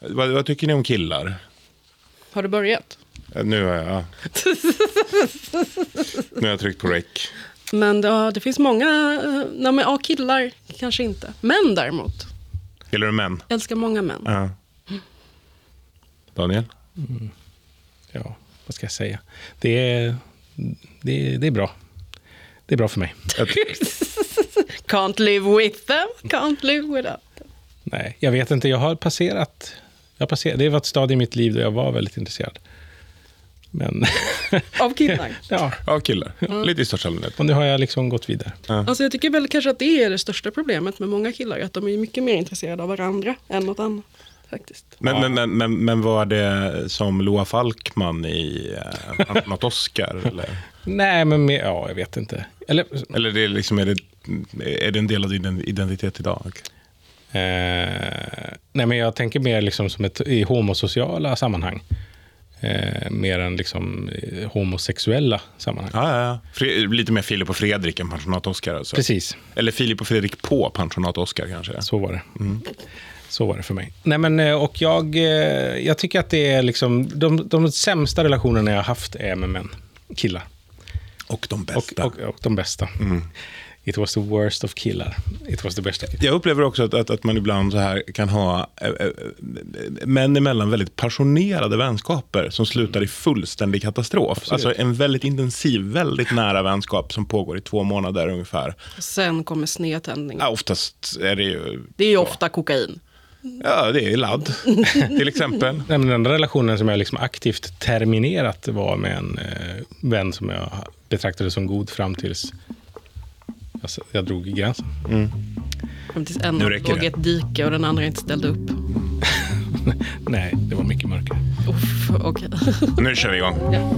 Vad, vad tycker ni om killar? Har du börjat? Eh, Nu har jag... nu har jag tryckt på rec. Men ja, det finns många, eh, nej men ja, killar kanske inte. Män däremot. Gillar du män? Älskar många män. Ja. Daniel? Ja, vad ska jag säga? Det är, det, det är bra. Det är bra för mig. Can't live with them, can't live without them. Nej, jag vet inte. Jag har passerat. Jag har passerat det var ett stadie i mitt liv där jag var väldigt intresserad. Men Av killar. ja, Ja, killar. Lite i största allmänhet. och nu har jag liksom gått vidare. Alltså jag tycker väl kanske att det är det största problemet med många killar. Att de är mycket mer intresserade av varandra än något annat. Faktiskt. Men, men, men, men, men var det som Loa Falkman i uh, något Oscar? Eller, Nej, men med, ja, jag vet inte. Eller, eller det är, liksom, är, det, är det en del av din identitet idag? Eh, nej, men jag tänker mer liksom som ett, i homosociala sammanhang. Eh, mer än liksom homosexuella sammanhang. Ja, ja, ja. Fre- lite mer Filip och Fredrik än pensionat Oscar. Alltså. Precis, Eller Filip och Fredrik på pensionat Oscar kanske. så var det. Så var det för mig. Nej, men, eh, och jag, eh, jag tycker att det är liksom, de, de sämsta relationerna jag har haft är med män, killar. Och de Och, bästa. och, och de bästa. It was the worst of killar. It was the best of Jag upplever också att, att, att man ibland så här kan ha äh, äh, män emellan väldigt passionerade vänskaper som slutar i fullständig katastrof. Absolut. Alltså en väldigt intensiv, väldigt nära vänskap som pågår i två månader ungefär. Och sen kommer snedtändningen. Ja, oftast är det ju... Det är ju ofta kokain. Ja, det är ladd, till exempel. Den enda relationen som jag liksom aktivt terminerat var med en eh, vän som jag betraktade som god fram tills jag, jag drog i gränsen. Fram tills en Nu låg i ett dike och den andra inte ställde upp. Nej, det var mycket mörkare. Uff, okej. Nu kör vi igång. Ja.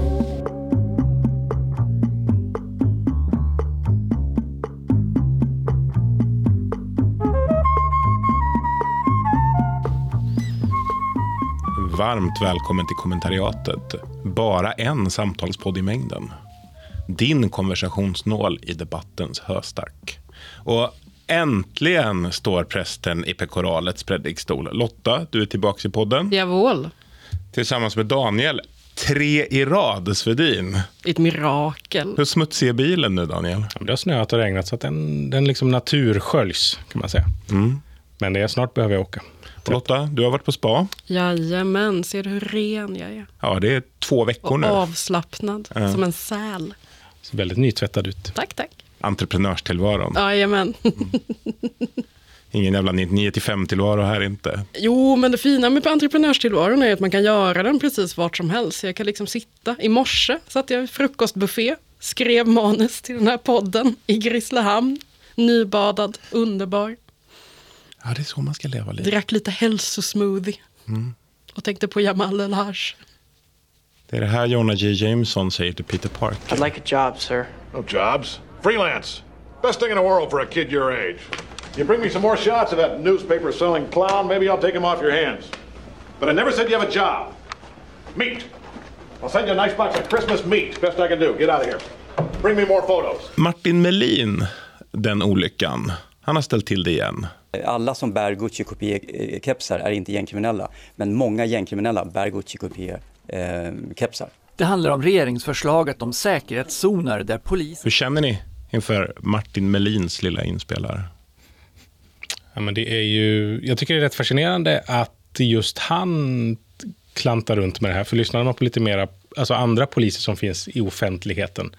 Varmt välkommen till kommentariatet. Bara en samtalspodd i mängden. Din konversationsnål i debattens höstack. Och äntligen står prästen i pekoralets predikstol. Lotta, du är tillbaka i podden. Jawohl. Tillsammans med Daniel. Tre i rad, Svedin. Ett mirakel. Hur smutsig är bilen nu, Daniel? Ja, Det har snöat och regnat så att den, den liksom natursköljs kan man säga. Men det är snart behöver jag åka. Och Lotta, du har varit på spa. Jajamän, ser du hur ren jag är? Ja, det är två veckor Och nu. avslappnad, som en säl. Ser väldigt nytvättad ut. Tack, tack. Entreprenörstillvaron. Jajamän. Ingen jävla 9-5-tillvaro här inte. Jo, men det fina med entreprenörstillvaron är att man kan göra den precis vart som helst. Jag kan liksom sitta. I morse satt jag i frukostbuffé, skrev manus till den här podden i Grisslehamn. Nybadad, underbar. Ja, det är så man ska leva livet. Drack lite hälsosmoothie. Och tänkte på Jamal El-Haj. Det är det här Jonah J. Jameson säger till Peter Parker. I'd like a job, sir. No jobs. Freelance. Best thing in the world for a kid your age. You bring me some more shots of that newspaper selling clown, maybe I'll take him off your hands. But I never said you have a job. Meat. I'll send you a nice box of Christmas meat. Best I can do. Get out of here. Bring me more photos. Martin Melin, den olyckan. Han har ställt till det igen. Alla som bär Gucci-kopior-kepsar är inte gängkriminella, men många gängkriminella bär Gucci-kopior-kepsar. Det handlar om regeringsförslaget om säkerhetszoner där polis Hur känner ni inför Martin Melins lilla inspelare? Ja, men det är ju, jag tycker det är rätt fascinerande att just han klantar runt med det här. För lyssnar man på lite mera, alltså andra poliser som finns i offentligheten,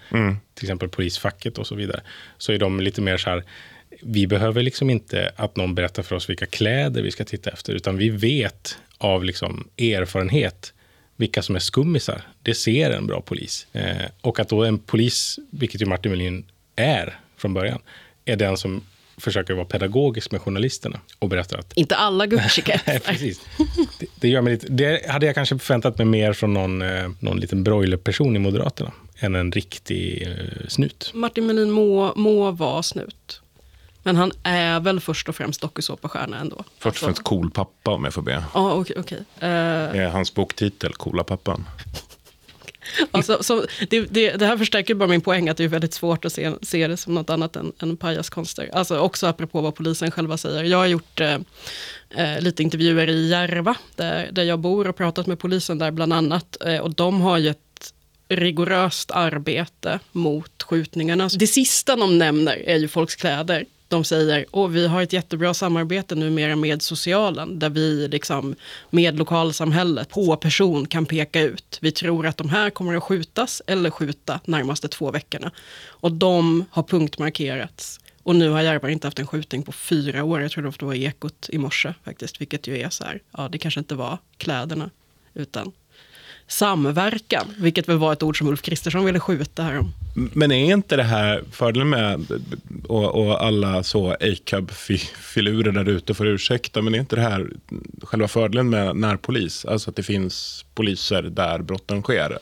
till exempel polisfacket och så vidare, så är de lite mer så här, vi behöver liksom inte att någon berättar för oss vilka kläder vi ska titta efter, utan vi vet av liksom erfarenhet vilka som är skummisar. Det ser en bra polis. Eh, och att då en polis, vilket ju Martin Melin är från början, är den som försöker vara pedagogisk med journalisterna och berättar att Inte alla Gucci-kepsar. precis. Det, det, gör mig lite, det hade jag kanske förväntat mig mer från någon, eh, någon liten broilerperson i Moderaterna än en riktig eh, snut. Martin Melin må, må vara snut. Men han är väl först och främst dokusåpastjärna ändå. Först och främst cool pappa om jag får be. Ja, okej. okej. Eh, Det är hans boktitel, Coola pappan. Alltså, så det, det, det här förstärker bara min poäng att det är väldigt svårt att se, se det som något annat än, än pajaskonster. Alltså också apropå vad polisen själva säger. Jag har gjort eh, eh, lite intervjuer i Järva, där, där jag bor och pratat med polisen där bland annat. Eh, och de har ju ett rigoröst arbete mot skjutningarna. Det sista de nämner är ju folks kläder. De säger att vi har ett jättebra samarbete numera med socialen där vi liksom med lokalsamhället på person kan peka ut. Vi tror att de här kommer att skjutas eller skjuta närmaste två veckorna. Och de har punktmarkerats. Och nu har Järva inte haft en skjutning på fyra år. Jag tror det var Ekot i morse faktiskt. Vilket ju är så här, ja det kanske inte var kläderna utan samverkan, vilket väl var ett ord som Ulf Kristersson ville skjuta här. Men är inte det här fördelen med, och, och alla så ACAB-filurer där ute får ursäkta, men är inte det här själva fördelen med närpolis? Alltså att det finns poliser där brotten sker.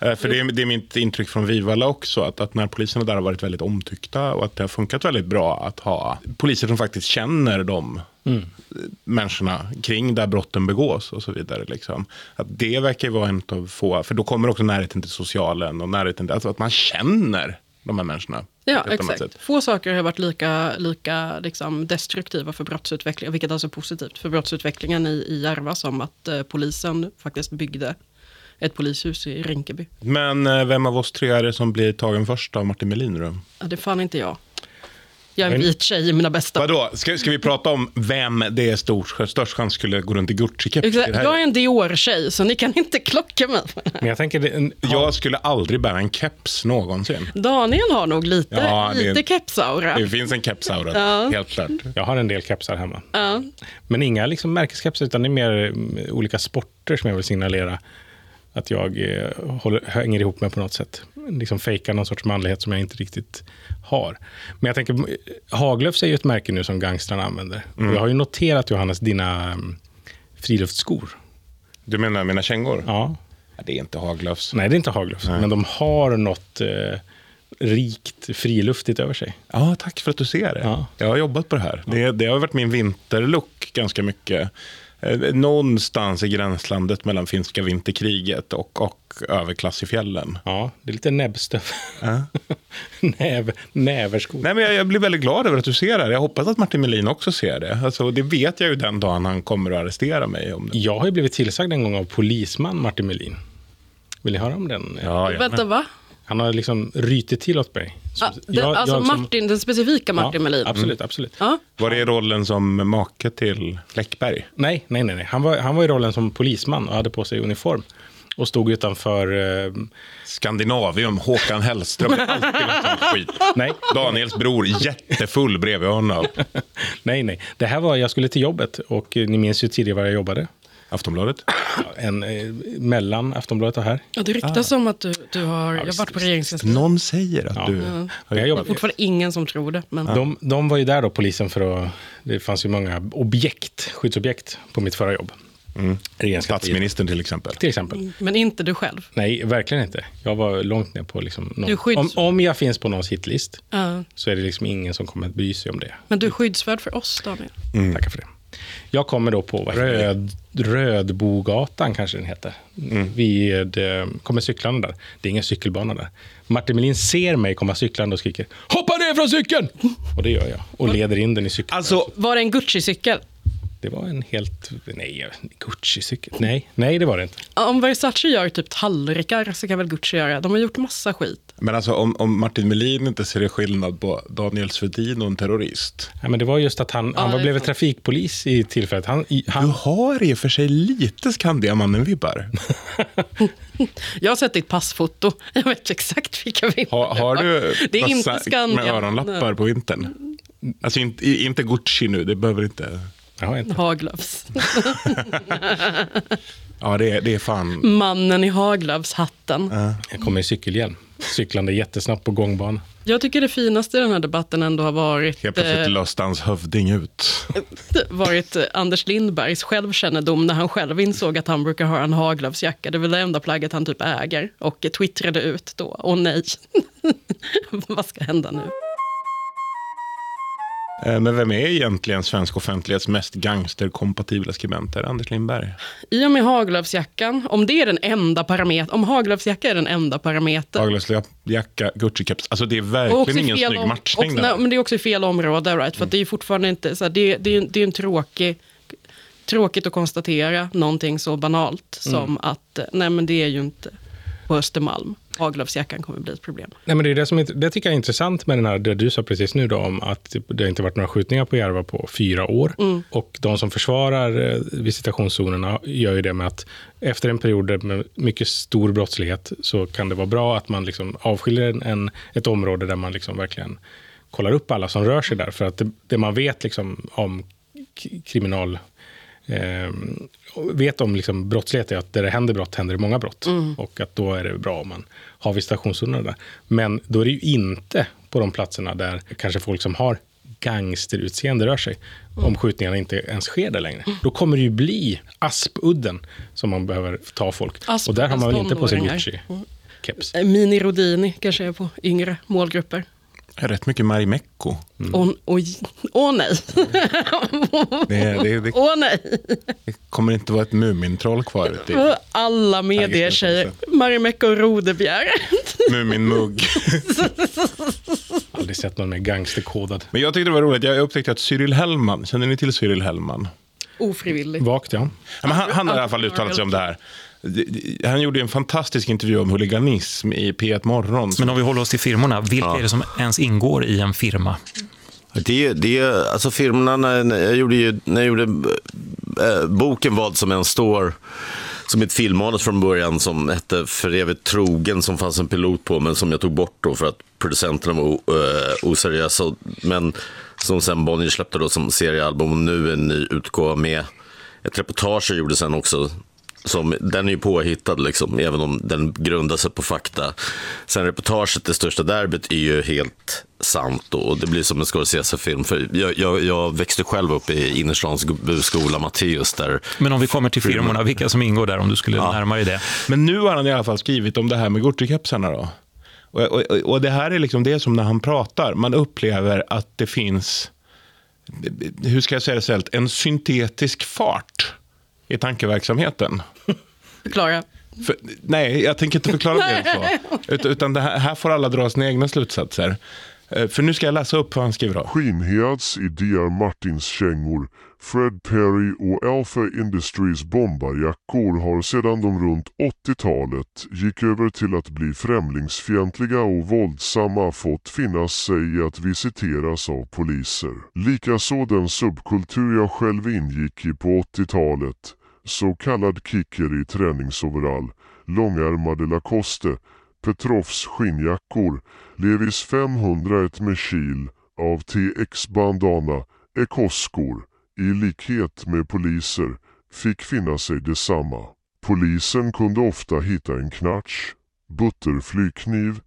Eh, För det är, det är mitt intryck från Vivalla också, att, att närpoliserna där har varit väldigt omtyckta och att det har funkat väldigt bra att ha poliser som faktiskt känner de människorna kring där brotten begås och så vidare. Liksom. Att det verkar ju vara en av få, för då kommer också närheten till socialen och närheten till, alltså att man känner de här människorna. Ja, exakt. Få saker har varit lika, lika liksom destruktiva för brottsutvecklingen, vilket alltså är positivt för brottsutvecklingen i, i Järva som att eh, polisen faktiskt byggde ett polishus i Rinkeby. Men eh, vem av oss tre är det som blir tagen först av Martin Melin? Då? Ja, det fan inte jag. Jag är en vit tjej i mina bästa Vadå, ska, ska vi prata om vem det är stor, störst chans skulle gå runt i Gucci-keps? Det? Jag är en Dior-tjej, så ni kan inte klocka mig. Men jag tänker, det, en, Jag skulle aldrig bära en keps någonsin. Daniel har nog lite, Ja, det- lite kepsaura. Det finns en kepsaura, Ja. helt klart. jag har en del kepsar hemma. Ja. Men inga liksom märkeskepsar, utan det är mer mm, olika sporter som jag vill signalera att jag eh, håller, hänger ihop med på något sätt. Liksom fejkar någon sorts manlighet som jag inte riktigt har. Men jag tänker, Haglöfs är ju ett märke nu som gangstrarna använder. Och jag har ju noterat, Johannes, dina mm, friluftsskor. Du menar mina kängor? Ja. Ja, Det är inte Haglöfs. Nej, det är inte Haglöfs, men de har något eh, rikt friluftigt över sig. Ja, tack för att du ser det. Ja. Jag har jobbat på det här. Det, det har varit min vinterlook ganska mycket. Eh, Någonstans i gränslandet mellan finska vinterkriget och, och överklass i fjällen. Ja, det är lite näbbstöv. Näv, näverskor. Nej, men jag, jag blir väldigt glad över att du ser det här. Jag hoppas att Martin Melin också ser det. Alltså, det vet jag ju den dagen han kommer att arrestera mig. Om det. Jag har ju blivit tillsagd en gång av polisman Martin Melin. Vill ni höra om den? Ja, ja. Vänta, va? Han har liksom rytit till åt mig. Ja, den, jag- alltså jag som- Martin, den specifika Martin ja, Melin. Absolut, absolut. Ja. Var det rollen som make till Läckberg? Nej, nej, nej. nej. Han, var, han var i rollen som polisman och hade på sig uniform. Och stod utanför... Eh, Skandinavium, Håkan Hellström. Alltid skit. nej, Daniels bror, jättefull bredvid honom. nej, nej. Det här var, jag skulle till jobbet och eh, ni minns ju tidigare var jag jobbade. Aftonbladet. En, eh, mellan Aftonbladet och här. Ja, det ryktas om att du, du har jag har visst, varit på regeringskansliet. Någon säger att Ja. du... Jag Det är fortfarande ingen som tror det. Men... de, de var ju där då, polisen, för att... Det fanns ju många objekt, skyddsobjekt på mitt förra jobb. Regeringskansliet, Statsministern till exempel. till exempel. men inte du själv. Nej, verkligen inte. Jag var långt ner på... Liksom någon, om, om jag finns på någons hitlist Ja. så är det liksom ingen som kommer att bry sig om det. Men du är skyddsvärd för oss, Daniel. Tackar för det. Jag kommer då på Röd, Rödbogatan, kanske den heter. Vid, eh, kommer cyklande där. Det är ingen cykelbana där. Martin Melin ser mig komma cyklande och skriker “Hoppa ner från cykeln!” Och det gör jag. Och leder in den i cykeln. Alltså, Var det en Gucci-cykel? Det var en helt... Nej, Gucci-cykel. Nej, nej, det var det inte. Om Versace gör typ tallrikar så kan väl Gucci göra. De har gjort massa skit. Men alltså om, om Martin Melin inte ser skillnad på Daniel Svedin och en terrorist. Nej, men det var just att han, Ja, han var, blev trafikpolis i tillfället. Han, i, Du han, har i och för sig lite Skandiamannen-vibbar. Jag har sett ditt passfoto. Jag vet exakt vilka vi Har, har du Det är inte Skandia. med öronlappar på vintern? Alltså inte, inte Gucci nu, det behöver inte... jag har inte. Haglöfs. Ja, det är, det är fan... Mannen i Haglöfshatten. Jag kommer i cykelhjälm. Cyklande jättesnabbt på gångbana. Jag tycker det finaste i den här debatten ändå har varit, Helt plötsligt eh, löste hans hövding ut. varit eh, Anders Lindbergs självkännedom när han själv insåg att han brukar ha en Haglöfsjacka. Det är väl det enda plagget han typ äger. Och twittrade ut då, åh nej, vad ska hända nu? Eh, Men vem är egentligen svensk offentlighets mest gangsterkompatibla skribenter? Anders Lindberg. I och med Haglöfsjackan, om det är den enda parametern, om Haglöfsjacka är den enda parametern. Haglöfsjacka, Gucci-keps. Alltså det är också verkligen ingen snygg om- matchning där. nej, men det är också i fel område, right? För att det är fortfarande inte, så här, det, det, är det är en tråkig, tråkigt att konstatera någonting så banalt Mm. som att, eh, nej men det är ju inte på Östermalm. Haglöfsjackan kommer bli ett problem. Nej, men det, är det, som, det tycker jag är intressant med den här, det du sa precis nu då, om att typ, det inte varit några skjutningar på Järva på fyra år. Och de som försvarar eh, visitationszonerna gör ju det med att efter en period med mycket stor brottslighet så kan det vara bra att man liksom avskiljer en, ett område där man liksom verkligen kollar upp alla som rör sig där. För att det, det man vet liksom om kriminal eh, vet om liksom brottslighet är att där det händer brott händer det många brott. Och att då är det bra om man har visitationszoner där. Men då är det ju inte på de platserna där kanske folk som har gangsterutseende rör sig. Om skjutningarna inte ens sker där längre. Då kommer det ju bli Aspudden som man behöver ta folk. Och där har man väl inte på sig. Gucci-keps. Eh, Mini Rodini kanske är på yngre målgrupper. Rätt mycket Marimekko. Åh oj, åh nej, Det, det, det åh nej. kommer inte vara ett Mumintroll kvar ute Alla medietjejer, Marimekko och Rodebjer. Muminmugg. Aldrig sett någon mer gangsterkodad. Men jag tyckte det var roligt. Jag upptäckte att Cyril Hellman, känner ni till Cyril Hellman? Ofrivilligt. Vakt, ja. Ja, men han, han har i alla fall uttalat sig om det här. Han gjorde en fantastisk intervju om huliganism i P1 Morgon. Men om vi håller oss till firmorna, vilka är det som ens ingår i en firma? Det, det, alltså firmorna, när, jag gjorde, ju, när jag gjorde äh, boken Vad som än står, som ett filmmanus från början som hette För evigt trogen, som fanns en pilot på, men som jag tog bort då för att producenterna var äh, oseriösa. Men som sen Bonnier släppte då som seriealbum och nu en ny utgåva med ett reportage jag gjorde sen också. Som, den är ju påhittad, liksom, även om den grundar sig på fakta. Sen reportaget, det största derbyt, är ju helt sant. Då, och det blir som en Scorsese-film. För jag, jag, jag växte själv upp i innerstans skola, Matteus. Där Men om vi kommer till firmorna, vilka som ingår där, om du skulle närma dig det? Men nu har han i alla fall skrivit om det här med Gucci-kepsarna då. Och, och, och det här är liksom det som när han pratar, man upplever att det finns, hur ska jag säga det snällt, en syntetisk fart i tankeverksamheten. Förklara. För, nej, jag tänker inte förklara det så. Ut, utan det här, här får alla dra sina egna slutsatser. Eh, För nu ska jag läsa upp vad han skriver då. Skinnheads i D.R. Martins kängor, Fred Perry och Alpha Industries bombarjackor har sedan de runt 80-talet gick över till att bli främlingsfientliga och våldsamma fått finna sig i att visiteras av poliser. Likaså den subkultur jag själv ingick i på 80-talet, så kallad kicker i träningsoverall, långärmade Lacoste, Petrovs skinnjackor, Levis 501 med kil av TX bandana, Ekoskor, i likhet med poliser, fick finna sig detsamma. Polisen kunde ofta hitta en knarch, butterflygkniv,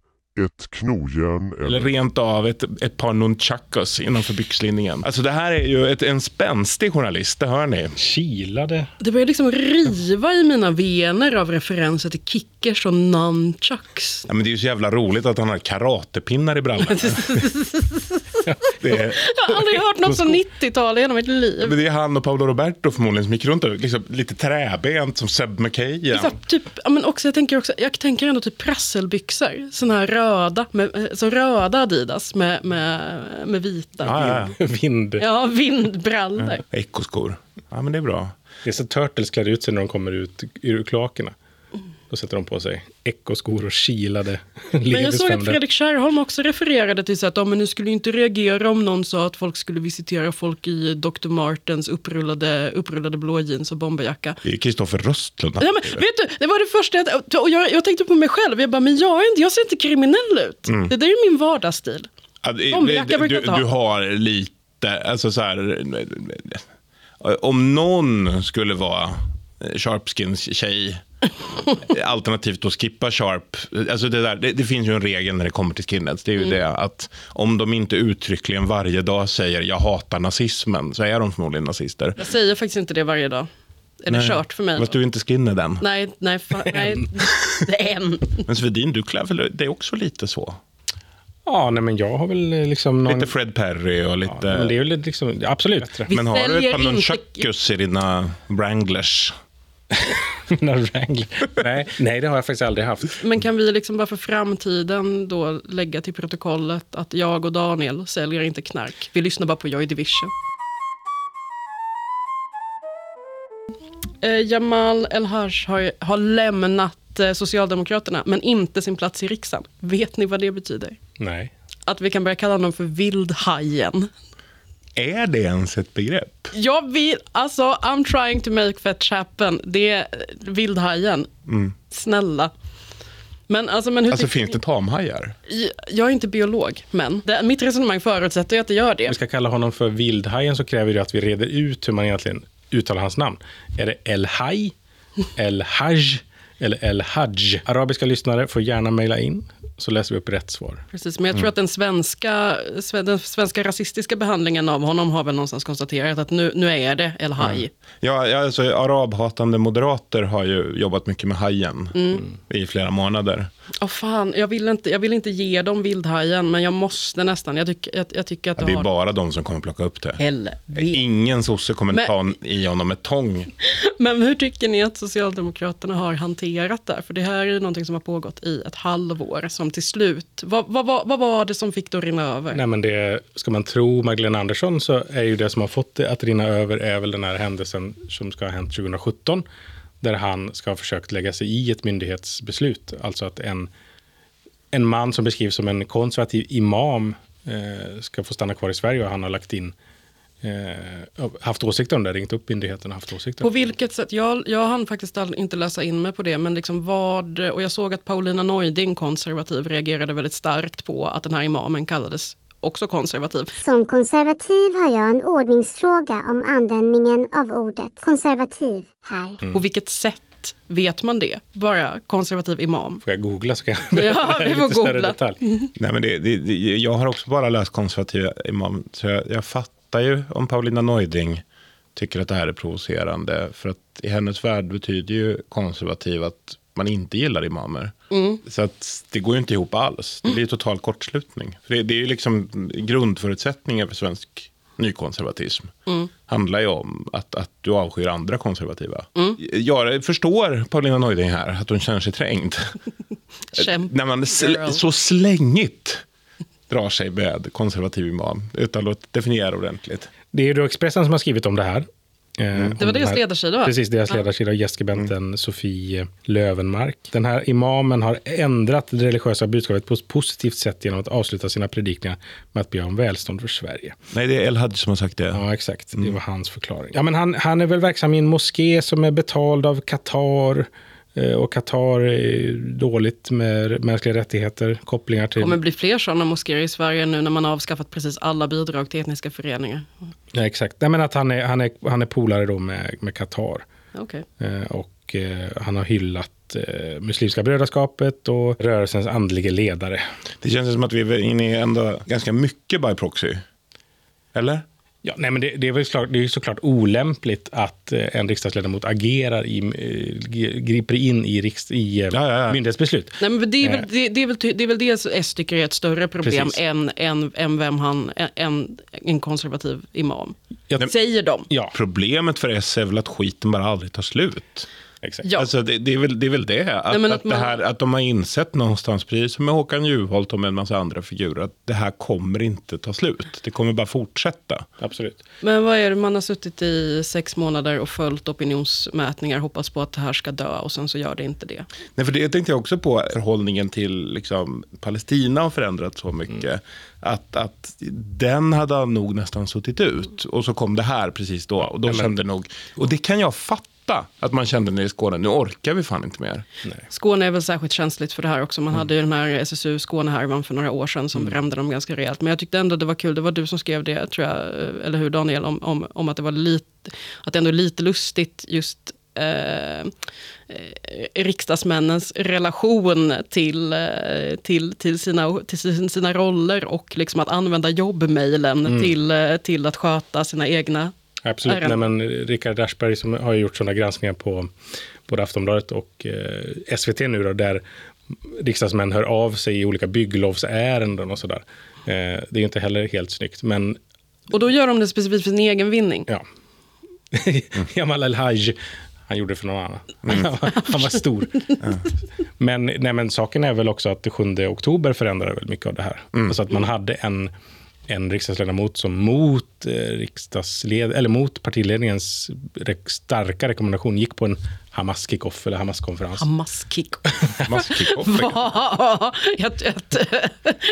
ett knogjärn Eller eller rent av ett, ett par nunchakus innanför byxlinningen. Alltså det här är ju ett, en spänstig journalist, det hör ni. Kilade. Det börjar liksom riva i mina vener av referenser till kickers och nunchucks. Ja, men det är ju så jävla roligt att han har karatepinnar i brallorna. det, är, Jag har aldrig hört något så 90-tal i hela mitt liv. men det är han och Paolo Roberto förmodligen som gick runt och liksom, lite träbent som Seb McKay. Typ, ja, men också, jag, tänker också, jag tänker ändå typ prasselbyxor. Såna här röda, med, eh, så röda Adidas med, med, med vita. Ja, ja, ja. Vind. Ja, vindbrallor. Ekoskor. Ja, men det är bra. Det är så Turtles klär ut sig när de kommer ut ur kloakerna. Då sätter de på sig ekoskor och kilade Men jag såg att Fredrik Kärrholm också refererade till så att ja, men nu skulle inte reagera om någon sa att folk skulle visitera folk i Dr. Martens upprullade, upprullade blå jeans och bomberjacka. Det är Kristoffer Röstlund. Ja, men, vet du, det var det första jag, och jag, jag tänkte på mig själv. Jag bara, men jag, är inte, jag ser inte kriminell ut. Det där är min vardagsstil. Ja, det- Bomberjacka brukar du, jag inte ha. du har lite, alltså så här, om någon skulle vara Sharpskins tjej, alternativt att skippa Sharp, alltså det, där, det, det finns ju en regel när det kommer till skinheads, det är ju Mm. det att om de inte uttryckligen varje dag säger jag hatar nazismen, så är de förmodligen nazister. Jag säger faktiskt inte det varje dag. Är det kört för mig? Fast då? du är inte skinhead än. Nej, nej, nej. Det är en. Men Svedin, du klär väl det är också lite så? Ja, nej, men jag har väl eh, liksom någon... Lite Fred Perry och lite... Ja, men det är väl liksom, absolut. Vi Men har du ett par inte- nunchakus i dina Wranglers? Mina Wrangler. nej, nej, det har jag faktiskt aldrig haft. Men kan vi liksom bara för framtiden då lägga till protokollet att jag och Daniel säljer inte knark. Vi lyssnar bara på Joy Division. Eh, Jamal El-Haj har, har lämnat eh, Socialdemokraterna, men inte sin plats i riksdagen. Vet ni vad det betyder? Nej. Att vi kan börja kalla honom för Vildhajen. Är det ens ett begrepp? Jag vill, alltså, I'm trying to make fetch happen. Det är Vildhajen. Snälla. Men, alltså, men hur Alltså finns det tamhajar? Jag är inte biolog, men det, mitt resonemang förutsätter att det gör Om vi det. ska kalla honom för Vildhajen så kräver det att vi reder ut hur man egentligen uttalar hans namn. Är det El-Haj, El-Haj eller El-Haj? Arabiska lyssnare får gärna mejla in så läser vi upp rätt svar. Precis, men jag tror att den svenska, sve- den svenska rasistiska behandlingen av honom har väl någonstans konstaterat att nu, nu är det El Haj. Ja, ja, alltså, arabhatande moderater har ju jobbat mycket med hajen i flera månader. Åh fan, jag vill, inte, jag vill inte ge dem Vildhajen, men jag måste nästan. Jag, tycker jag, jag tycker att Ja, det är har... bara de som kommer plocka upp det. Helvete. Ingen sosse kommer Men- ta i honom med tång. Men hur tycker ni att Socialdemokraterna har hanterat det? För det här är ju någonting som har pågått i ett halvår, som Liksom till slut... Vad, vad, vad, vad var det som fick det att rinna över? Nej, men det, ska man tro Magdalena Andersson så är ju det som har fått det att rinna över är väl den här händelsen som ska ha hänt 2017. Där han ska ha försökt lägga sig i ett myndighetsbeslut. Alltså att en, en man som beskrivs som en konservativ imam eh, ska få stanna kvar i Sverige och han har lagt in eh, haft åsikter om det, ringt upp myndigheten och haft åsikter. På vilket sätt? Jag, jag hann faktiskt inte läsa in mig på det, men liksom vad, och jag såg att Paulina Neuding, konservativ, reagerade väldigt starkt på att den här imamen kallades också konservativ. Som konservativ har jag en ordningsfråga om användningen av ordet konservativ här. På vilket sätt vet man det? Bara konservativ imam. Får jag googla så kan jag Ja, vi får googla. detalj. Nej, men det, det, det, jag har också bara läst konservativa imam, så jag, jag fattar ju om Paulina Neuding tycker att det här är provocerande. För att i hennes värld betyder ju konservativ att man inte gillar imamer. Så att det går ju inte ihop alls. Det blir ju total kortslutning. För det, det är ju liksom grundförutsättningen för svensk nykonservatism. handlar ju om att, att du avskyr andra konservativa. Jag förstår Paulina Neuding här, att hon känner sig trängd. När man sl- så slängigt drar sig med konservativ imam utan att definiera ordentligt. Det är då Expressen som har skrivit om det här. Eh, om Det var deras här- ledarsida va? Precis, deras Ja. ledarsida, gästskribenten Sofie Lövenmark. Den här imamen har ändrat det religiösa budskapet på ett positivt sätt genom att avsluta sina predikningar med att be om välstånd för Sverige. Nej, det är El Hadj som har sagt det. Ja, exakt. Det var hans förklaring. Ja, men han, han är väl verksam i en moské som är betald av Qatar. Eh, Och Qatar är dåligt med mänskliga rättigheter, kopplingar till... Det kommer bli fler sådana moskéer i Sverige nu när man har avskaffat precis alla bidrag till etniska föreningar. Ja, exakt. Nej, men att han är, han är, han är polare då med, med Qatar. Okej. Eh, Och eh, han har hyllat eh, Muslimska brödraskapet och rörelsens andlige ledare. Det känns som att vi är inne i ändå ganska mycket by proxy. Eller? Ja, nej, men det, det är väl klart, det är såklart olämpligt att eh, en riksdagsledamot agerar i, eh, griper in i, riks, i eh, Ja, ja, ja. myndighetsbeslut. Nej, men det, är väl, det, det, är väl, det är väl det S tycker är ett större problem Precis. än, än, än vem han, än en konservativ imam. Jag- Säger de. Ja, Problemet för S är väl att skiten bara aldrig tar slut. Exakt. Ja. Alltså det, det, är väl, det är väl det. Att, Nej, att, att man- det här, att de har insett någonstans, precis som med Håkan Juholt och med en massa andra figurer, att det här kommer inte ta slut. Det kommer bara fortsätta. Absolut. Men vad är det, man har suttit i sex månader och följt opinionsmätningar, hoppats på att det här ska dö och sen så gör det inte det. Nej, för det tänkte jag också på, förhållningen till liksom, Palestina har förändrats så mycket. Att, att den hade nog nästan suttit ut. Och så kom det här precis då. Och, då men- kände nog, och det kan jag fatta, att man kände nere i Skåne, nu orkar vi fan inte mer. Skåne är väl särskilt känsligt för det här också. Man hade ju den här SSU Skånehärvan för några år sedan som brände dem ganska rejält. Men jag tyckte ändå det var kul, det var du som skrev det, tror jag, eller hur Daniel, om, om, om att det var lite, att det ändå är lite lustigt just eh, eh, riksdagsmännens relation till, eh, till, till, sina, till sin- sina roller och liksom att använda jobbmailen till, eh, till att sköta sina egna Absolut. Nej, men Rickard Aschberg som har gjort sådana granskningar på både Aftonbladet och eh, SVT nu då, där riksdagsmän hör av sig i olika bygglovsärenden och sådär. Eh, det är ju inte heller helt snyggt. Men Och då gör de det specifikt för sin egen vinning. ja, Jamal El-Haj, han gjorde det för någon annan. han var stor. Men, nej, men saken är väl också att det 7 oktober förändrade väl mycket av det här. Alltså att man hade en, en riksdagsledamot som mot, eh, riksdagsled, eller mot partiledningens re- starka rekommendation gick på en Hamas kick-off eller Hamas-konferens. Hamas-kick. Masskickoff. jag, jag,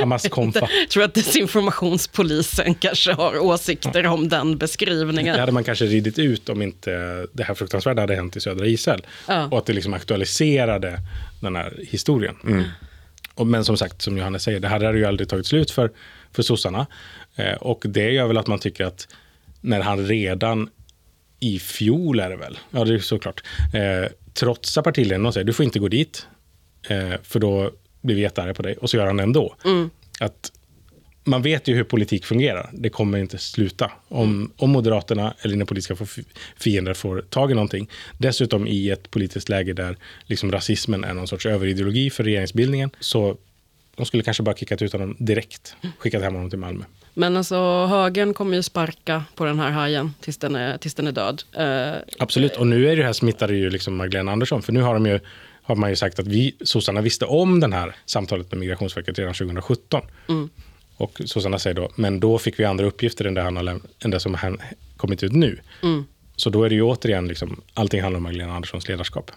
Hamas-konfa. jag tror att desinformationspolisen kanske har åsikter om den beskrivningen. Det hade man kanske ridit ut om inte det här fruktansvärda hade hänt i södra Israel. Ja. Och att det liksom aktualiserade den här historien. Och, men som sagt, som Johannes säger, det här hade ju aldrig tagit slut för, för sossarna. Eh, och det gör väl att man tycker att när han redan i fjol är det väl, ja det är såklart, eh, trotsar partiledningen och säger du får inte gå dit, eh, för då blir vi jättearga på dig. Och så gör han det ändå. Att man vet ju hur politik fungerar. Det kommer inte sluta. Om, om Moderaterna eller dina politiska fiender får tag i någonting. Dessutom i ett politiskt läge där liksom rasismen är någon sorts överideologi för regeringsbildningen. Så de skulle kanske bara kickat ut honom direkt. Skickat hem honom till Malmö. Men alltså högern kommer ju sparka på den här hajen tills den är, tills den är död. Eh, Absolut. Och nu är det här smittade ju liksom Magdalena Andersson. För nu har, de ju, har man ju sagt att vi, sossarna visste om den här samtalet med Migrationsverket redan 2017. Och sossarna säger då, men då fick vi andra uppgifter än det, han har än det som har kommit ut nu. Så då är det ju återigen, liksom, allting handlar om Magdalena Anderssons ledarskap.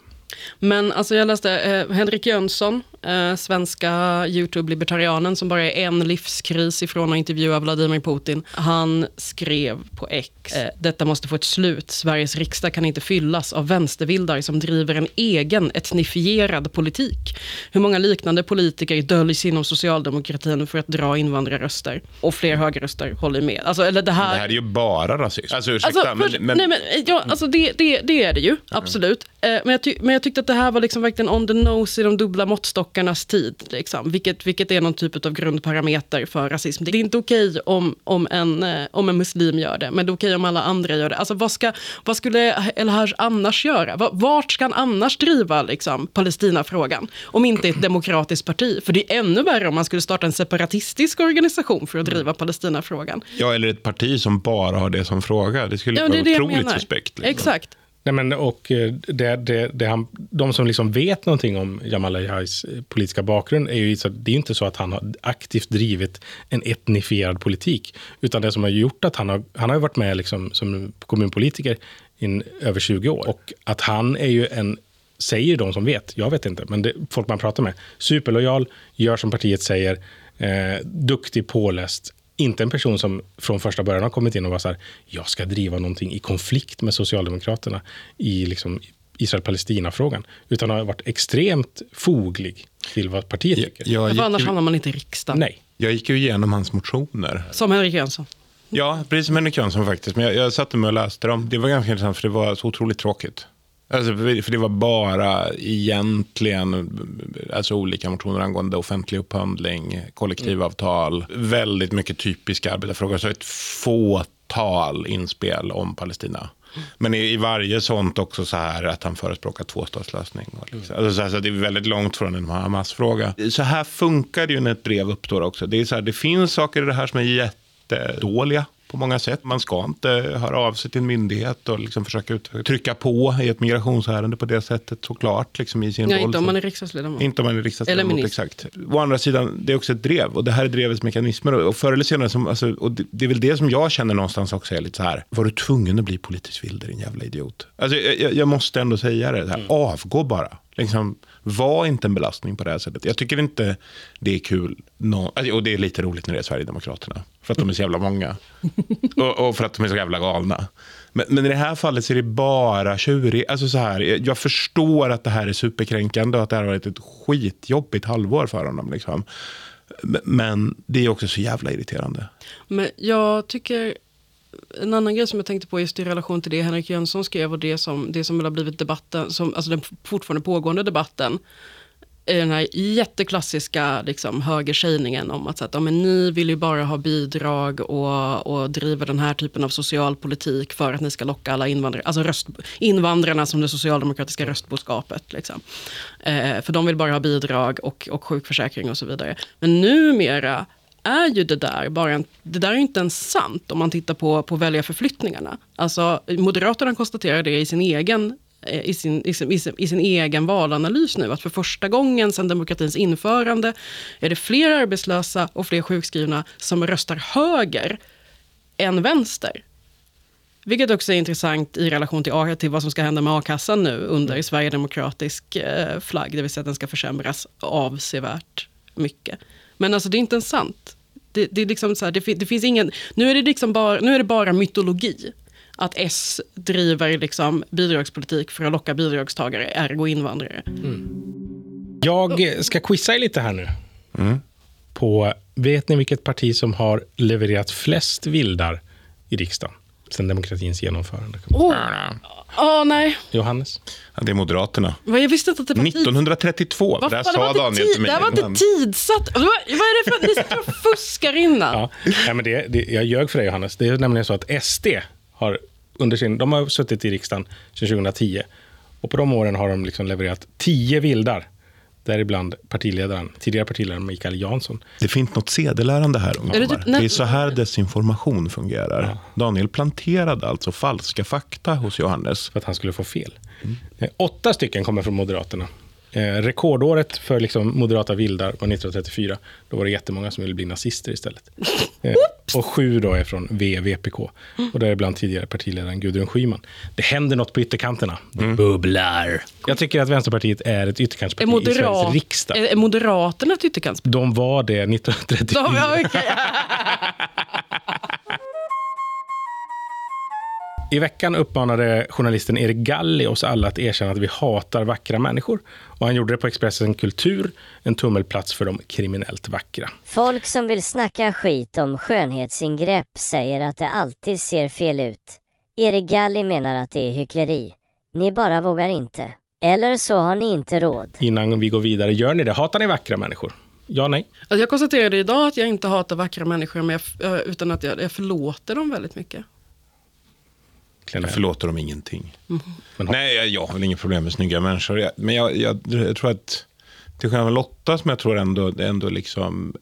Men alltså jag läste eh, Henrik Jönsson, eh, svenska YouTube-libertarianen som bara är en livskris ifrån att intervjua Vladimir Putin. Han skrev på X, eh, detta måste få ett slut. Sveriges riksdag kan inte fyllas av vänstervildar som driver en egen etnifierad politik. Hur många liknande politiker döljs inom socialdemokratin för att dra invandrarröster? Och fler högerröster håller med. Alltså, eller det Det här... här är ju bara rasism. Alltså ursäkta, Alltså, för, men, men, nej, men, ja, alltså det, det, det är det ju, absolut. Eh, men, jag ty, men jag tyckte att det här var liksom verkligen on the nose i de dubbla måttstockarnas tid. Liksom, vilket, vilket är någon typ av grundparameter för rasism. Det är inte okej om, om, en, eh, om en muslim gör det, men det är okej om alla andra gör det. Alltså, vad, ska, vad skulle El-Haj annars göra? Va- Vart ska han annars driva liksom, Palestinafrågan? Om inte ett demokratiskt parti. För det är ännu värre om man skulle starta en separatistisk organisation för att driva Palestinafrågan. ja, eller ett parti som bara har det som fråga. Det skulle Ja, vara det jag otroligt menar. suspekt. liksom. Exakt. Nej, men, och eh, det, det, det han, de som liksom vet någonting om Jamal El-Hajs eh, politiska bakgrund är ju så, det är ju inte så att han har aktivt drivit en etnifierad politik. Utan det som har gjort att han har, han har varit med liksom, som kommunpolitiker i över 20 år. Och att han är ju en, säger de som vet, jag vet inte, men det, folk man pratar med, superlojal, gör som partiet säger, eh, duktig, påläst, inte en person som från första början har kommit in och var så här, jag ska driva någonting i konflikt med Socialdemokraterna i liksom Israel-Palestina-frågan, utan har varit extremt foglig till vad partiet tycker. Jag, För annars hamnar man inte i riksdagen. Nej. jag gick ju igenom hans motioner. Som Henrik Jönsson. Ja, precis som Henrik Jönsson faktiskt. Men jag, jag satte mig och läste dem. Det var ganska intressant för det var så otroligt tråkigt. Alltså, för det var bara egentligen alltså, olika motioner angående offentlig upphandling, kollektivavtal, väldigt mycket typiska arbetarfrågor. Så ett fåtal inspel om Palestina. Men i, varje sånt också så här att han förespråkar tvåstatslösning. Liksom. Alltså så här, så det är väldigt långt från en Hamas-fråga. Så här funkar det ju när ett brev uppstår också. Det, är så här, det finns saker i det här som är jättedåliga på många sätt. Man ska inte höra av sig till en myndighet och liksom försöka ut, trycka på i ett migrationsärende på det sättet såklart. Liksom i sin Ja, roll inte om man är riksdagsledamot. inte om man är Eller riksdagsledamot, minister. exakt. Å andra sidan, det är också ett drev och det här är drevets mekanismer. Och förr eller senare, som, alltså, och det, det är väl det som jag känner någonstans också är lite så här. Var du tvungen att bli politisk vild, din jävla idiot? Alltså, jag, jag- måste ändå säga det, här, avgå bara. Liksom, var inte en belastning på det här sättet. Jag tycker inte det är kul. nå- alltså, och det är lite roligt när det är Sverigedemokraterna. För att de är så jävla många. och, och för att de är så jävla galna. Men, men i det här fallet så är det bara tjurig. Alltså så här, jag, förstår att det här är superkränkande och att det här har varit ett skitjobbigt halvår för honom. Liksom. Men det är också så jävla irriterande. Men jag tycker, en annan grej som jag tänkte på just i relation till det Henrik Jönsson skrev och det som, det som har blivit debatten, som, alltså den fortfarande pågående debatten, i den här jätteklassiska liksom, högersägningen om att, så att ja, men ni vill ju bara ha bidrag och, och driva den här typen av socialpolitik för att ni ska locka alla invandrare, alltså röst, invandrarna som det socialdemokratiska röstboskapet. Liksom. Eh, för de vill bara ha bidrag och, och sjukförsäkring och så vidare. Men numera är ju det där bara en, det där är inte ens sant om man tittar på, på väljarförflyttningarna. Alltså, Moderaterna konstaterar det i sin egen eh, i sin, i, sin, i, sin, i sin egen valanalys nu, att för första gången sedan demokratins införande är det fler arbetslösa och fler sjukskrivna som röstar höger än vänster. Vilket också är intressant i relation till, till vad som ska hända med a-kassan nu under sverigedemokratisk eh, flagg, det vill säga att den ska försämras avsevärt mycket. Men alltså det är inte ens sant. Det, det, är liksom så här, det, det finns ingen, nu är det, liksom bara, nu är det bara mytologi. Att S driver liksom bidragspolitik för att locka bidragstagare, ergo invandrare. Jag ska quizza er lite här nu. På, vet ni vilket parti som har levererat flest vildar i riksdagen sedan demokratins genomförande? Åh, oh. nej. Johannes? Ja, det är Moderaterna. Vad, Jag visste inte att det var tid. 1932, Vad det här fan, det var sa inte Daniel tid- till mig. Det var inte innan. tidsatt. Vad, vad är det för... Ni sitter och fuskar innan. Ja. Nej, men det, det, jag ljög för dig, Johannes. Det är nämligen så att SD har under sin, de har suttit i riksdagen sedan 2010. Och på de åren har de liksom levererat tio vildar. Däribland partiledaren, tidigare partiledaren Mikael Jansson. Det finns något sedelärande här, Är det ungdomar. typ- Det är så här desinformation fungerar. Daniel planterade alltså falska fakta hos Johannes. För att han skulle få fel. Eh, Åtta stycken kommer från Moderaterna. Eh, rekordåret för liksom moderata vildar var 1934. Då var det jättemånga som ville bli nazister istället. Eh, och sju då är från V, VPK. Och däribland tidigare partiledaren Gudrun Schyman. Det händer något på ytterkanterna. Det bubblar. Jag tycker att Vänsterpartiet är ett Är, ytterkantsparti i moderat, Sveriges riksdag. är, är Moderaterna ett ytterkantsparti? De var det 1934. De- ja, I veckan uppmanade journalisten Erik Galli oss alla att erkänna att vi hatar vackra människor. Och han gjorde det på Expressen Kultur, en tummelplats för de kriminellt vackra. Folk som vill snacka skit om skönhetsingrepp säger att det alltid ser fel ut. Erik Galli menar att det är hyckleri. Ni bara vågar inte. Eller så har ni inte råd. Innan vi går vidare, gör ni det? Hatar ni vackra människor? Ja, nej? Alltså jag konstaterade idag att jag inte hatar vackra människor, men jag, eh, utan att jag, jag förlåter dem väldigt mycket. Glenn Jag förlåter dem ingenting. Mhm. Nej, jag, jag har väl inget problem med snygga människor. Jag, men jag, jag, jag tror att, till skillnad från Lotta, som jag tror ändå, ändå liksom...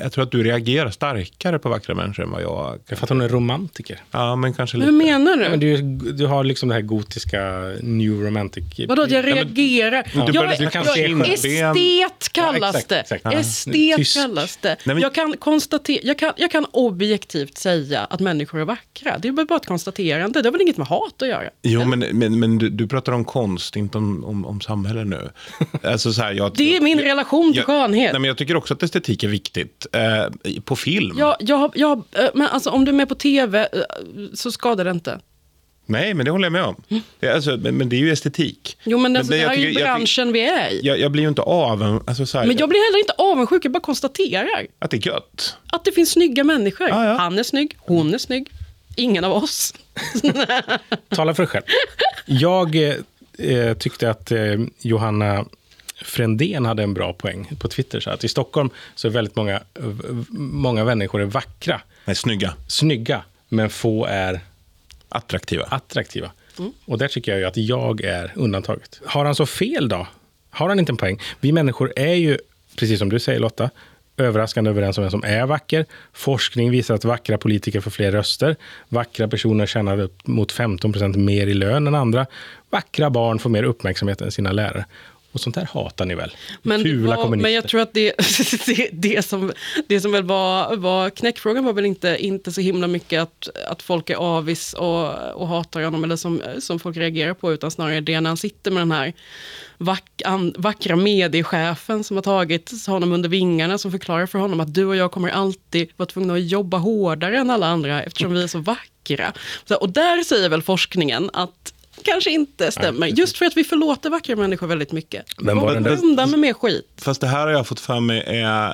Jag tror att du reagerar starkare på vackra människor än vad jag... För att hon är romantiker. Ja, men kanske Men lite. hur menar du? Ja, men du, du har liksom det här gotiska new romantic... Vadå att jag Ja, men- reagerar? Ja. Du jag, börjar- du kan jag, se skönben. estet kallas Ja, exakt, det. exakt. Estet Tyst. kallas det. Nej, men- jag, kan konstatera, jag, kan, jag kan objektivt säga att människor är vackra. Det är bara ett konstaterande. Det har väl inget med hat att göra? Jo, men, men, men du, du pratar om konst, inte om, om, om samhälle nu. Alltså, så här, jag, Det är min relation till jag, skönhet. Nej, men jag tycker också att estetik är viktigt. Eh, på film. Jag, jag, jag, eh, men alltså, om du är med på tv eh, så skadar det inte. Nej, men det håller jag med om. Det, är alltså, men, men det är ju estetik. Jo, men, alltså, det jag här är ju tycker- jag tycker- branschen vi är i. Jag, jag blir ju inte av alltså, Men jag blir heller inte avundsjuk, jag bara konstaterar att det är gött. att det finns snygga människor. Ja, ja. Han är snygg, hon är snygg. Ingen av oss. Tala för dig själv. Jag eh, tyckte att eh, Johanna Frändén hade en bra poäng på Twitter. Så att I Stockholm så är väldigt många, många människor är vackra, Nej, snygga. snygga, men få är Attraktiva. attraktiva. Och där tycker jag ju att jag är undantaget. Har han så fel då? Har han inte en poäng? Vi människor är ju, precis som du säger Lotta, överraskande överens om vem som är vacker. Forskning visar att vackra politiker får fler röster. Vackra personer tjänar upp mot 15 procent mer i lön än andra. Vackra barn får mer uppmärksamhet än sina lärare. Och sånt där hatar ni väl? Men, Fula var, men jag tror att det, det, det, som, det som väl var, var knäckfrågan var väl inte, inte så himla mycket att, att folk är avis och, och hatar honom, eller som, som folk reagerar på, utan snarare det när han sitter med den här vack, an, vackra mediechefen som har tagit honom under vingarna, som förklarar för honom att du och jag kommer alltid vara tvungna att jobba hårdare än alla andra, eftersom vi är så vackra. Och där säger väl forskningen att kanske inte stämmer, just för att vi förlåter vackra människor väldigt mycket. Men var den där- undan med mer skit. Fast det här har jag fått för mig är,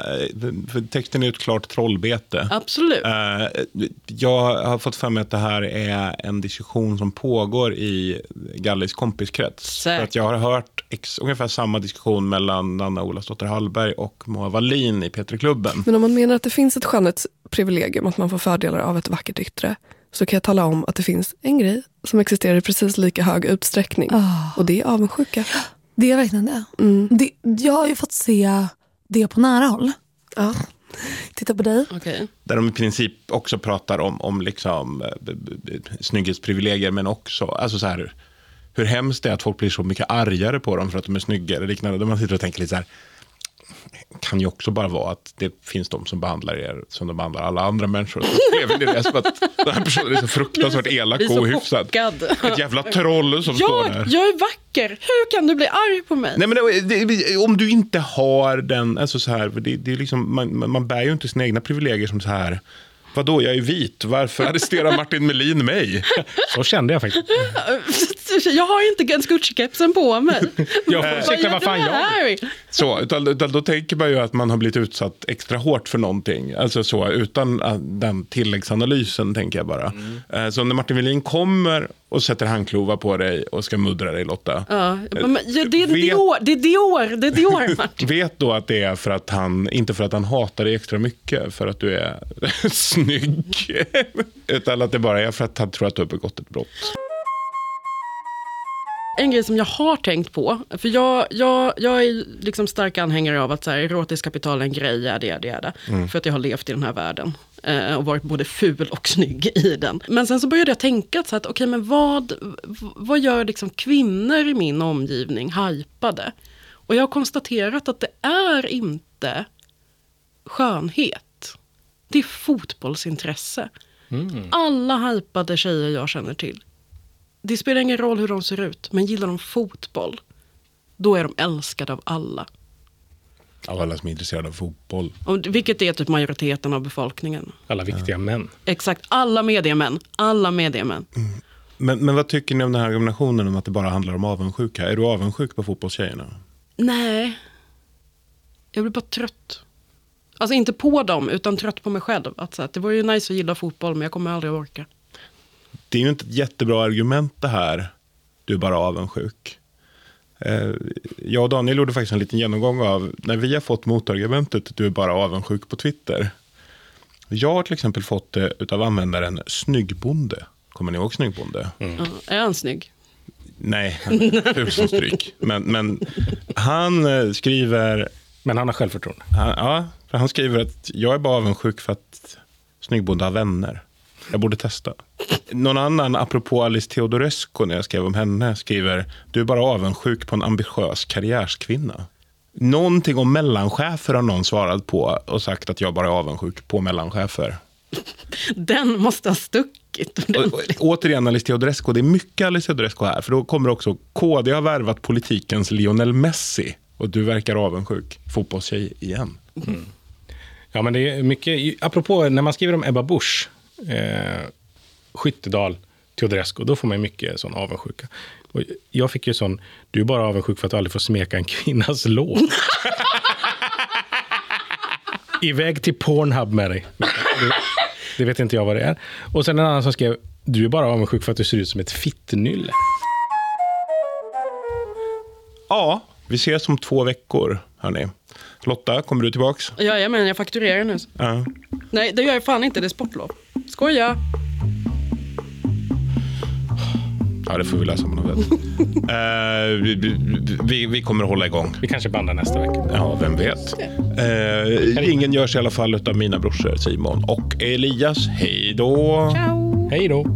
för texten är ju ett klart trollbete. Absolut. Eh, jag har fått för mig att det här är en diskussion som pågår i Gallis kompiskrets. Säkert. För att jag har hört ex, ungefär samma diskussion mellan Anna Olasdotter Hallberg och Moa Wallin i P3-klubben. Men om man menar att det finns ett skönhetsprivilegium, att man får fördelar av ett vackert yttre, så kan jag tala om att det finns en grej som existerar i precis lika hög utsträckning. Och det är avundsjuka. Det är verkligen det. Mm. det. Jag har ju fått se det på nära håll. Ja. Titta på dig. Okay. Där de i princip också pratar om, om liksom, eh, snygghetsprivilegier, men också alltså så här, hur hemskt det är att folk blir så mycket argare på dem för att de är snygga. Eller liknande. Där man sitter och tänker lite så här, kan ju också bara vara att det finns de som behandlar er som de behandlar alla andra människor. Det som att den här personen är så fruktansvärt elak och ohyfsad. Ett jävla troll som står Jag, där. jag är vacker. Hur kan du bli arg på mig? Nej, men det, det, om du inte har den, alltså så här, det, det är liksom, man- man bär ju inte sina egna privilegier som så här, vadå, jag är vit, varför arresterar Martin Melin mig? Så kände jag faktiskt. Jag har inte ens Gucci-kepsen på mig. Jag får ursäkta, vad fan jag... jag? Så, utan, utan då tänker man ju att man har blivit utsatt extra hårt för någonting. Alltså så, utan äh, den tilläggsanalysen tänker jag bara. Eh, Så när Martin Melin kommer och sätter handklovar på dig och ska muddra dig Lotta. Ja, men, ja, det är Vet- Dior, det är Dior, det är Dior Martin. Vet då att det är för att han, inte för att han hatar dig extra mycket för att du är snygg. Utan att det bara är för att han tror att du har begått ett brott. En grej som jag har tänkt på, för jag, jag, jag är liksom stark anhängare av att så här, erotiskt kapital är en grej, det är det, är det. Mm. För att jag har levt i den här världen. Eh, och varit både ful och snygg i den. Men sen så började jag tänka så att okej, men vad, vad gör liksom kvinnor i min omgivning hypade? Och jag har konstaterat att det är inte skönhet. Det är fotbollsintresse. Alla hypade tjejer jag känner till. Det spelar ingen roll hur de ser ut, men gillar de fotboll, då är de älskade av alla. Av alla som är intresserade av fotboll. Och, vilket är typ majoriteten av befolkningen. Alla viktiga män. Exakt, alla mediemän. Alla mediemän. Men, men vad tycker ni om den här argumentationen om att det bara handlar om avundsjuka? Är du avundsjuk på fotbollstjejerna? Nej, jag blir bara trött. Alltså inte på dem, utan trött på mig själv. Att, så att, det var ju nice att gilla fotboll, men jag kommer aldrig orka. Det är ju inte ett jättebra argument det här. Du är bara avundsjuk. Eh, Jag och Daniel gjorde faktiskt en liten genomgång av när vi har fått motargumentet du är bara avundsjuk på Twitter. Jag har till exempel fått det av användaren Snyggbonde. Kommer ni ihåg Snyggbonde? Ja, är han snygg? Nej, han är ful som stryk. Men, men han eh, skriver... Men han har självförtroende. Han, ja, för han skriver att jag är bara avundsjuk för att Snyggbonde har vänner. Jag borde testa. Någon annan, apropå Alice Teodorescu, när jag skrev om henne, skriver du är bara avundsjuk på en ambitiös karriärskvinna. Någonting om mellanchefer har någon svarat på och sagt att jag bara är avundsjuk på mellanchefer. Den måste ha stuckit. Och, och, återigen Alice Teodorescu, det är mycket Alice Teodorescu här, för då kommer också KD har värvat politikens Lionel Messi och du verkar avundsjuk. Fotbollstjej igen. Ja, men det är mycket, apropå när man skriver om Ebba Busch, eh, Skyttedal, Teodorescu, då får man mycket sån avundsjuka. Och jag fick ju sån, du är bara avundsjuk för att du aldrig får smeka en kvinnas lår. Iväg till Pornhub med dig. Det, det vet inte jag vad det är. Och sen en annan som skrev, du är bara avundsjuk för att du ser ut som ett fittnylle. Ja, vi ses om två veckor, hörni. Lotta, kommer du tillbaks? Ja, men jag fakturerar nu. Ja. Nej, det gör jag fan inte. Det är sportlov. Skoja. Ja, det får vi läsa om något vet. Eh, vi, vi, vi kommer att hålla igång. Vi kanske bandar nästa vecka. Ja, vem vet. Uh, ingen görs i alla fall av mina brorsor Simon och Elias. Hej då! Ciao! Hej då!